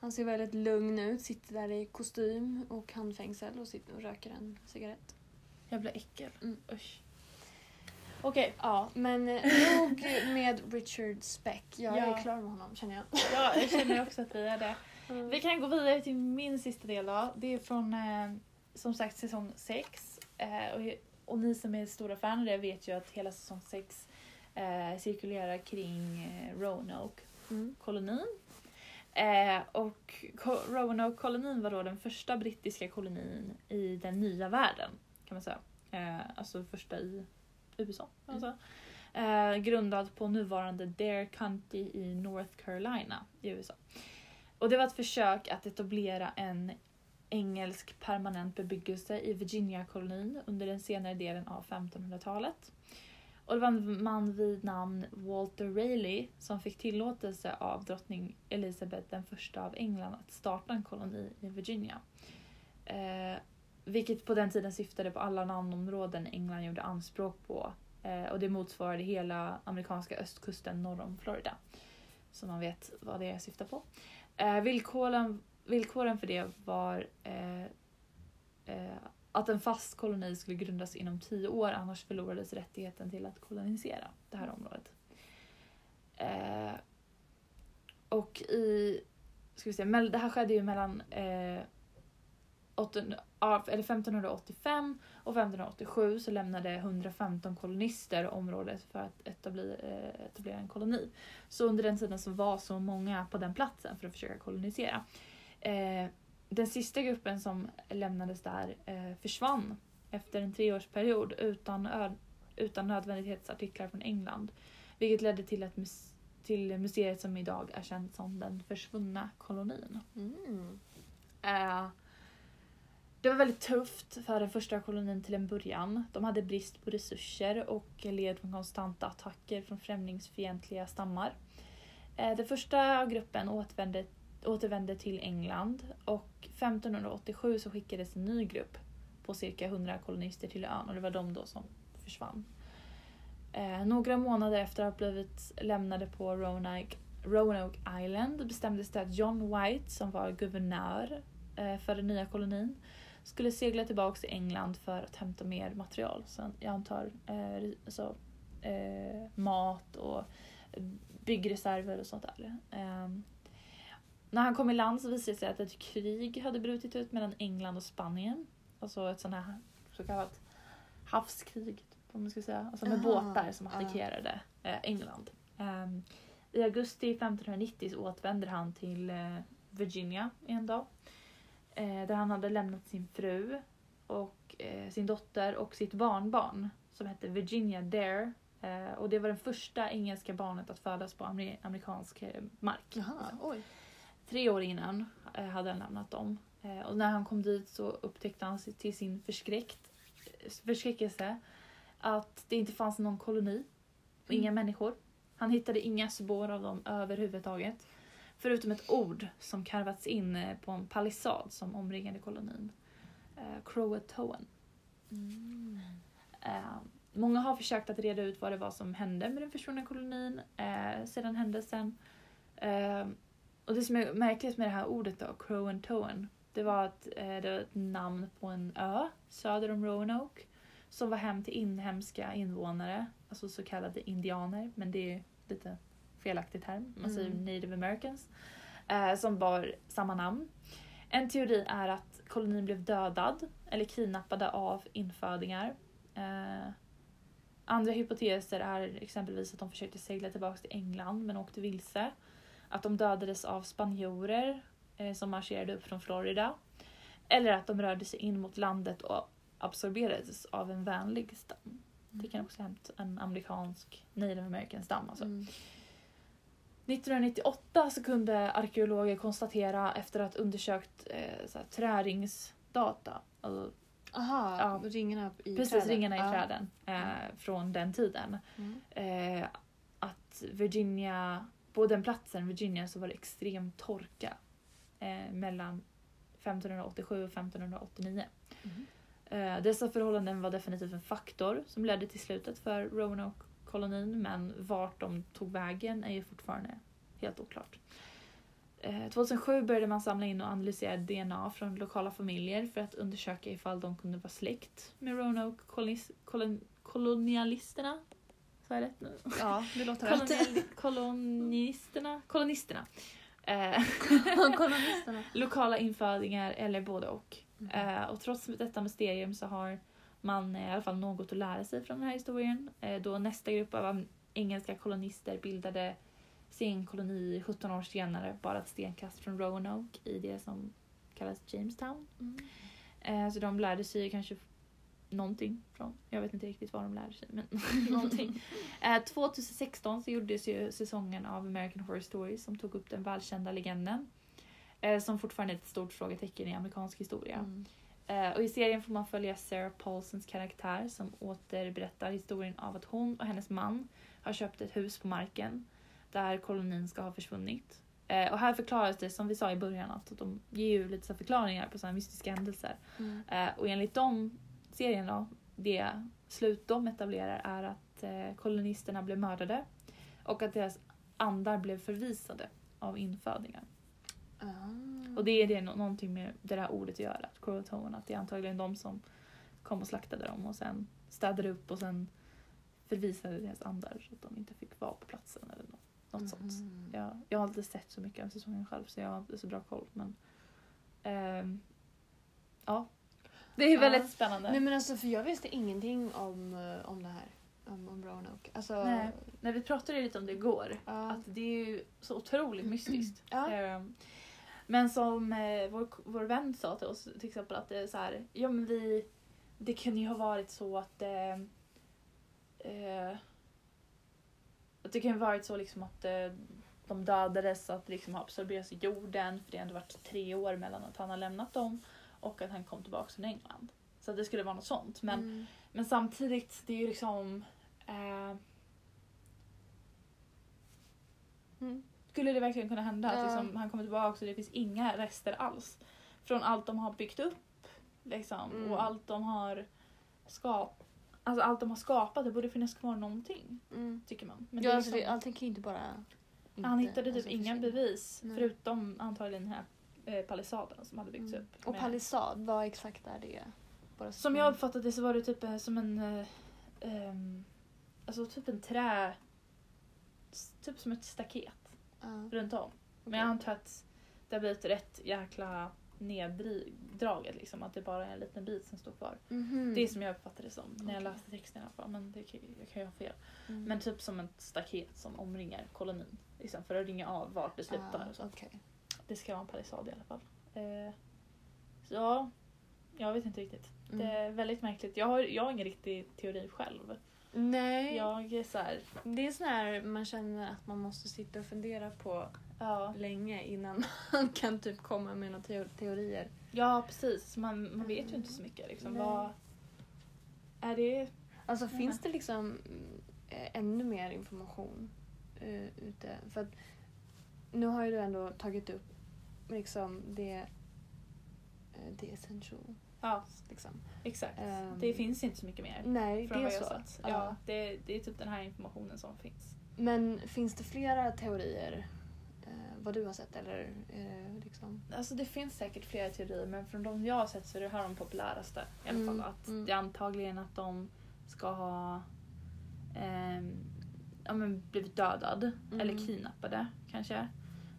Han ser väldigt lugn ut, sitter där i kostym och handfängsel och sitter och röker en cigarett. Jävla äckel. Mm. Usch. Okej, Ja, men eh, nog med Richard Speck. Jag Ja. är klar med honom känner jag. ja, jag känner också att vi är det. Vi kan gå vidare till min sista del då. Det är från eh, som sagt säsong 6. Eh, och, och ni som är stora fan av det vet ju att hela säsong 6 eh, cirkulerar kring Roanoke Mm. kolonin. Eh, och Ko- Roanoke-kolonin var då den första brittiska kolonin i den nya världen. kan man säga. Eh, alltså första i USA. Säga. Eh, grundad på nuvarande Dare County i North Carolina i USA. Och det var ett försök att etablera en engelsk permanent bebyggelse i Virginia-kolonin under den senare delen av 1500-talet. Och det var en man vid namn Walter Raleigh som fick tillåtelse av drottning Elizabeth den första av England att starta en koloni i Virginia. Eh, vilket på den tiden syftade på alla namnområden England gjorde anspråk på. Eh, och det motsvarade hela amerikanska östkusten norr om Florida. Så man vet vad det syftar på. Eh, villkoren, villkoren för det var eh, eh, att en fast koloni skulle grundas inom tio år annars förlorades rättigheten till att kolonisera det här området. Eh, och i, ska vi se, det här skedde ju mellan eh, 800 ja, eller 1585 och 1587 så lämnade 115 kolonister området för att etablera, eh, etablera en koloni. Så under den tiden så var så många på den platsen för att försöka kolonisera. Eh, den sista gruppen som lämnades där eh, försvann efter en treårsperiod utan, utan nödvändighetsartiklar från England. Vilket ledde till, ett mus- till museet som idag är känt som den försvunna kolonin. Mm. Eh, det var väldigt tufft för den första kolonin till en början. De hade brist på resurser och led från konstanta attacker från främlingsfientliga stammar. Eh, Den första gruppen återvände, återvände till England och 1587 så skickades en ny grupp på cirka 100 kolonister till ön och det var de då som försvann. Eh, några månader efter att ha blivit lämnade på Roanoke, Roanoke Island bestämdes det att John White som var guvernör eh, för den nya kolonin skulle segla tillbaka till England för att hämta mer material. Så jag antar eh, så, alltså, eh, mat och byggreserver och sånt där. Ehm, när han kom i land så visade det sig att ett krig hade brutit ut mellan England och Spanien. Alltså ett sånt här så kallat havskrig, typ, om man ska säga. Alltså med Aha, båtar som attackerade eh, England. Ehm, I augusti 1590 så återvände han till eh, Virginia en dag. Eh, där han hade lämnat sin fru och eh, sin dotter och sitt barnbarn som hette Virginia Dare Eh, och det var den första engelska barnet att födas på amer- amerikansk eh, mark. Jaha, oj. Tre år innan eh, hade han lämnat dem. Eh, och när han kom dit så upptäckte han till sin förskräckt, förskräckelse att det inte fanns någon koloni och inga människor. Han hittade inga spår av dem överhuvudtaget. Förutom ett ord som karvats in eh, på en palissad som omringade kolonin. Eh, Croatoan. Mm. Eh, många har försökt att reda ut vad det var som hände med den försvunna kolonin eh, sedan händelsen. Eh, och det som är märkligt med det här ordet då, Croatoan, det var att eh, det var ett namn på en ö söder om Roanoke som var hem till inhemska invånare, alltså så kallade indianer, men det är lite felaktig term, man säger Mm. native americans, eh, som bar samma namn. En teori är att kolonin blev dödad eller kidnappade av infödingar. Eh, andra hypoteser är exempelvis att de försökte segla tillbaka till England men åkte vilse. Att de dödades av spanjorer eh, som marscherade upp från Florida. Eller att de rörde sig in mot landet och absorberades av en vänlig stam. Det kan också ha hänt en amerikansk native american stam. Alltså. Mm. 1998 så kunde arkeologer konstatera efter att undersökt eh, så här, träringsdata, alltså, Aha, Ja. ringarna i precis träden. ringarna i Ja. träden eh, från den tiden. Mm. Eh, att Virginia, på den platsen, Virginia, så var det extrem torka eh, mellan 1587 och 1589. Mhm. Eh, dessa förhållanden var definitivt en faktor som ledde till slutet för Roanoke-kolonin men vart de tog vägen är ju fortfarande helt oklart. Eh, 2007 började man samla in och analysera DNA från lokala familjer för att undersöka ifall de kunde vara släkt med kolon- kolonialisterna. Är det rätt nu? Ja, det låter rätt. Kolonial- kolonisterna? Kolonisterna. Eh, Kolonisterna. lokala infödingar eller både och. Mhm. Eh, och trots detta mysterium så har man i alla fall något att lära sig från den här historien. Eh, då nästa grupp av engelska kolonister bildade sin koloni 17 år senare, bara ett stenkast från Roanoke i det som kallas Jamestown. Mm. Eh, så de lärde sig kanske någonting från, jag vet inte riktigt vad de lärde sig, men någonting. Eh, 2016 så gjordes ju säsongen av American Horror Story som tog upp den välkända legenden. Eh, som fortfarande är ett stort frågetecken i amerikansk historia. Mm. Eh, och I serien får man följa Sarah Paulsons karaktär som återberättar historien av att hon och hennes man har köpt ett hus på marken där kolonin ska ha försvunnit. Eh, och här förklaras det, som vi sa i början, att de ger ju lite så förklaringar på sådana mystiska händelser. Mm. Eh, och enligt de serien då, det slut de etablerar är att eh, kolonisterna blev mördade och att deras andar blev förvisade av infödingar. Ah. Och det är det nå- någonting med det där ordet att göra, Croatoan, att det är antagligen de som kom och slaktade dem och sen städade upp och sen förvisade deras andar så att de inte fick vara på platsen eller något, något sånt. Mhm. Jag, jag har inte sett så mycket av säsongen själv så jag har inte så bra koll men ehm, ja. Det är Ja. väldigt spännande. Nej men alltså för jag visste ingenting om, eh, om det här. Om, om Roanoke. Alltså, Nej. När vi pratade lite om det igår, Ja. att det är ju så otroligt mystiskt. Ja. Ehm, Men som eh, vår, vår vän sa till oss till exempel att det är så här, ja men vi, det kan ju ha varit så att eh, eh, att det kan ju ha varit så liksom att eh, de dödades så att liksom absorberats i jorden för det har ändå varit tre år mellan att han har lämnat dem och att han kom tillbaka från England. Så det skulle vara något sånt. Men Mm. men samtidigt, det är ju liksom... Eh, Mm. skulle det verkligen kunna hända? Ja. Att liksom, han kommer tillbaka och det finns inga rester alls. Från allt de har byggt upp. Liksom, Mm. Och allt de har skapat. Alltså allt de har skapat, det borde finnas kvar någonting. Mm. Tycker man. Men Ja, det är alltså, liksom, allting kan ju inte bara... han inte- hittade typ alltså, inga bevis. Nej. Förutom antagligen den här eh, palissaden som hade byggts Mm. upp. Och med- palissad, vad exakt är det? Bara Som jag uppfattade det så var det typ eh, som en... eh, ehm, alltså typ en trä... s- Typ som ett staket Ja, runt om. Men okej. jag antar att det har blivit rätt jäkla neddraget liksom. Att det bara är en liten bit som står kvar. Mhm. Det är som jag uppfattade det som när jag Okej. läste texten i alla fall. Men det kan, jag kan ju ha fel. Mm. Men typ som ett staket som omringar kolonin. Liksom, för att ringa av vart det slutar. Ah, och så. okej. Det ska vara en palissad i alla fall. Eh, så ja, jag vet inte riktigt. Mm. Det är väldigt märkligt. Jag har, jag har ingen riktig teori själv. Nej, Jag är så här, det är sån här man känner att man måste sitta och fundera på ja. länge innan man kan typ komma med några teo- teorier. ja, precis. Man, man vet ju inte så mycket. Liksom. Nej. Vad, är det... Alltså Mhm. finns det liksom mm, eh, ännu mer information eh, ute? För att nu har ju du ändå tagit upp liksom det, eh, det essential. Ja, Liksom. exakt. Ehm, det finns inte så mycket mer. Nej, från det är så. Ja. Ja, det, det är typ den här informationen som finns. Men finns det flera teorier eh, vad du har sett eller det liksom? Alltså det finns säkert flera teorier men från de jag har sett så är det här de populäraste. I alla Mm, fall att mm. det är antagligen att de ska ha ehm, ja, men blivit dödad Mm. eller kidnappade kanske.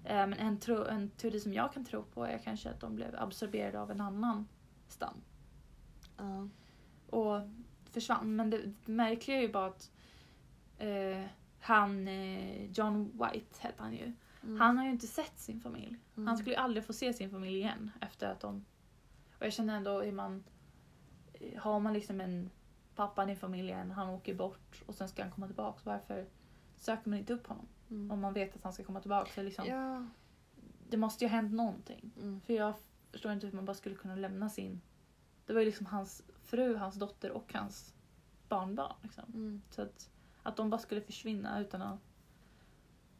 Eh, men en, tro, en teori som jag kan tro på är kanske att de blev absorberade av en annan stam Ja. och försvann. Men det märkliga är ju bara att eh, han, eh, John White hette han ju. Mm. Han har ju inte sett sin familj. Mm. Han skulle ju aldrig få se sin familj igen efter att de... Och jag känner ändå, är man... Har man liksom en pappan i familjen, han åker bort och sen ska han komma tillbaka. Varför söker man inte upp honom? Mm. Om man vet att han ska komma tillbaka. Så liksom, Ja. Det måste ju ha hänt någonting. Mm. För jag förstår inte hur man bara skulle kunna lämna sin... Det var ju liksom hans fru, hans dotter och hans barnbarn. Liksom. Mm. Så att, att de bara skulle försvinna utan att...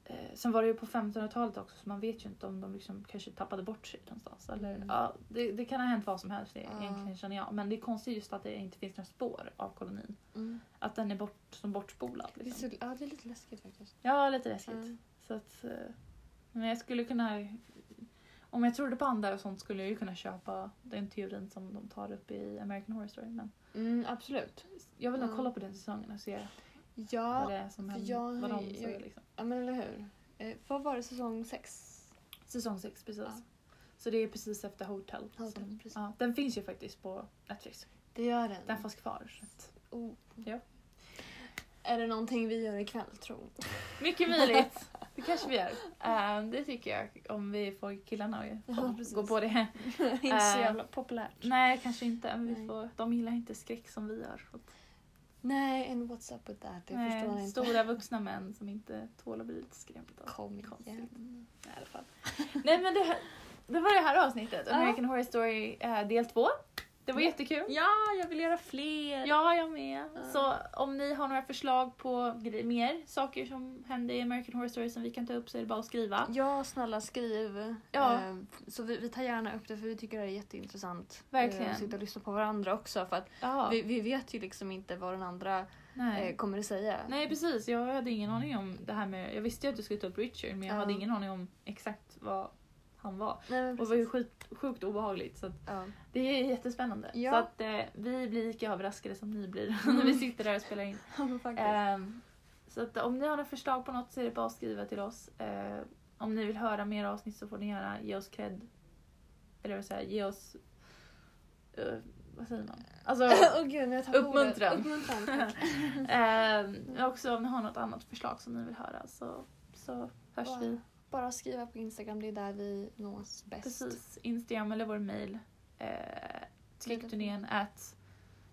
Eh, sen var det ju på 1500-talet också så man vet ju inte om de liksom kanske tappade bort sig någonstans. Eller, Mm. ja, det, det kan ha hänt vad som helst det, Ja. egentligen känner jag. Men det är konstigt just att det inte finns några spår av kolonin. Mm. Att den är bort, som bortspolad. Det, är Liksom. så, ja, det är lite läskigt faktiskt. Ja, lite läskigt. Mm. Så att, eh, men jag skulle kunna... Om jag trodde på andar och sånt skulle jag ju kunna köpa den teorin som de tar upp i American Horror Story. Men Mm, absolut. jag vill nog Mm. kolla på den säsongen och se vad Ja, det är som händer. jag vad de säger liksom. ja men eller hur. Eh, vad var det, säsong sex? Säsong 6 precis. Ja. Så det är precis efter Hotel. Hotel, som, precis. ja, den finns ju faktiskt på Netflix. Det gör den. Den fanns kvar. Oh. Ja. Är det någonting vi gör ikväll tro? mycket möjligt. Det kanske vi gör. Ehm, det tycker jag. Om vi får killarna att Ja, gå- på det. inte så Eh, jävla populärt. Nej, kanske inte. Men vi får, de gillar inte skräck som vi gör. Nej, and what's up with that? Förstår jag Nej, inte. stora vuxna män som inte tål att bli lite skrämda. Kom Konstigt. igen. I alla fall. Nej men det, här- det var det här avsnittet. American Horror Story eh, del två. Det var jättekul. Ja, jag vill göra fler. Ja, jag med. Ja. Så om ni har några förslag på mer saker som händer i American Horror Story som vi kan ta upp så är det bara att skriva. Ja, snälla skriv. Ja. Eh, Så vi, vi tar gärna upp det för vi tycker det är jätteintressant. Verkligen. eh, Att sitta och lyssna på varandra också för att Ja, vi, vi vet ju liksom inte vad den andra nej. eh, kommer att säga. nej precis, jag hade ingen aning om det här med... Jag visste ju att du skulle ta upp Richard men jag Ja. hade ingen aning om exakt vad han var. Nej, Och det var ju sjukt, sjukt obehagligt. Så Ja. det är jättespännande. Ja. Så att eh, vi blir lika överraskade som ni blir när vi sitter där och spelar in. Ja. Ehm, så att om ni har några förslag på något så är det bara att skriva till oss. Eh, om ni vill höra mer avsnitt så får ni gärna ge oss cred. Eller vad säger ge oss... eh, vad säger man? Alltså, Åh gud, jag Uppmuntran. Uppmuntran. eh, också om ni har något annat förslag som ni vill höra så, så hörs Bara- vi. Bara skriva på Instagram, det är där vi nås bäst. Precis, Instagram eller vår mail. Eh, Skräckturnén at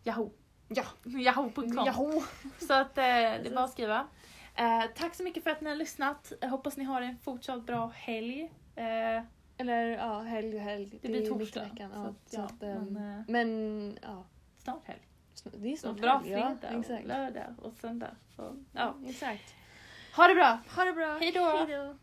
yahoo. Ja. Yahoo.com. Jaho. Så att eh, det är bara att skriva. Eh, tack så mycket för att ni har lyssnat. Jag hoppas ni har en fortsatt bra helg. Eh, Eller ja, helg och helg. det blir är torsdag. veckan. Så Ja, så ja, att, ehm, men, eh, men ja, snart helg. det är Så snart bra helg, ja, fredag, och lördag och söndag. Så, ja. Exakt. Ha det bra! Ha det bra. Hej då. Hej då.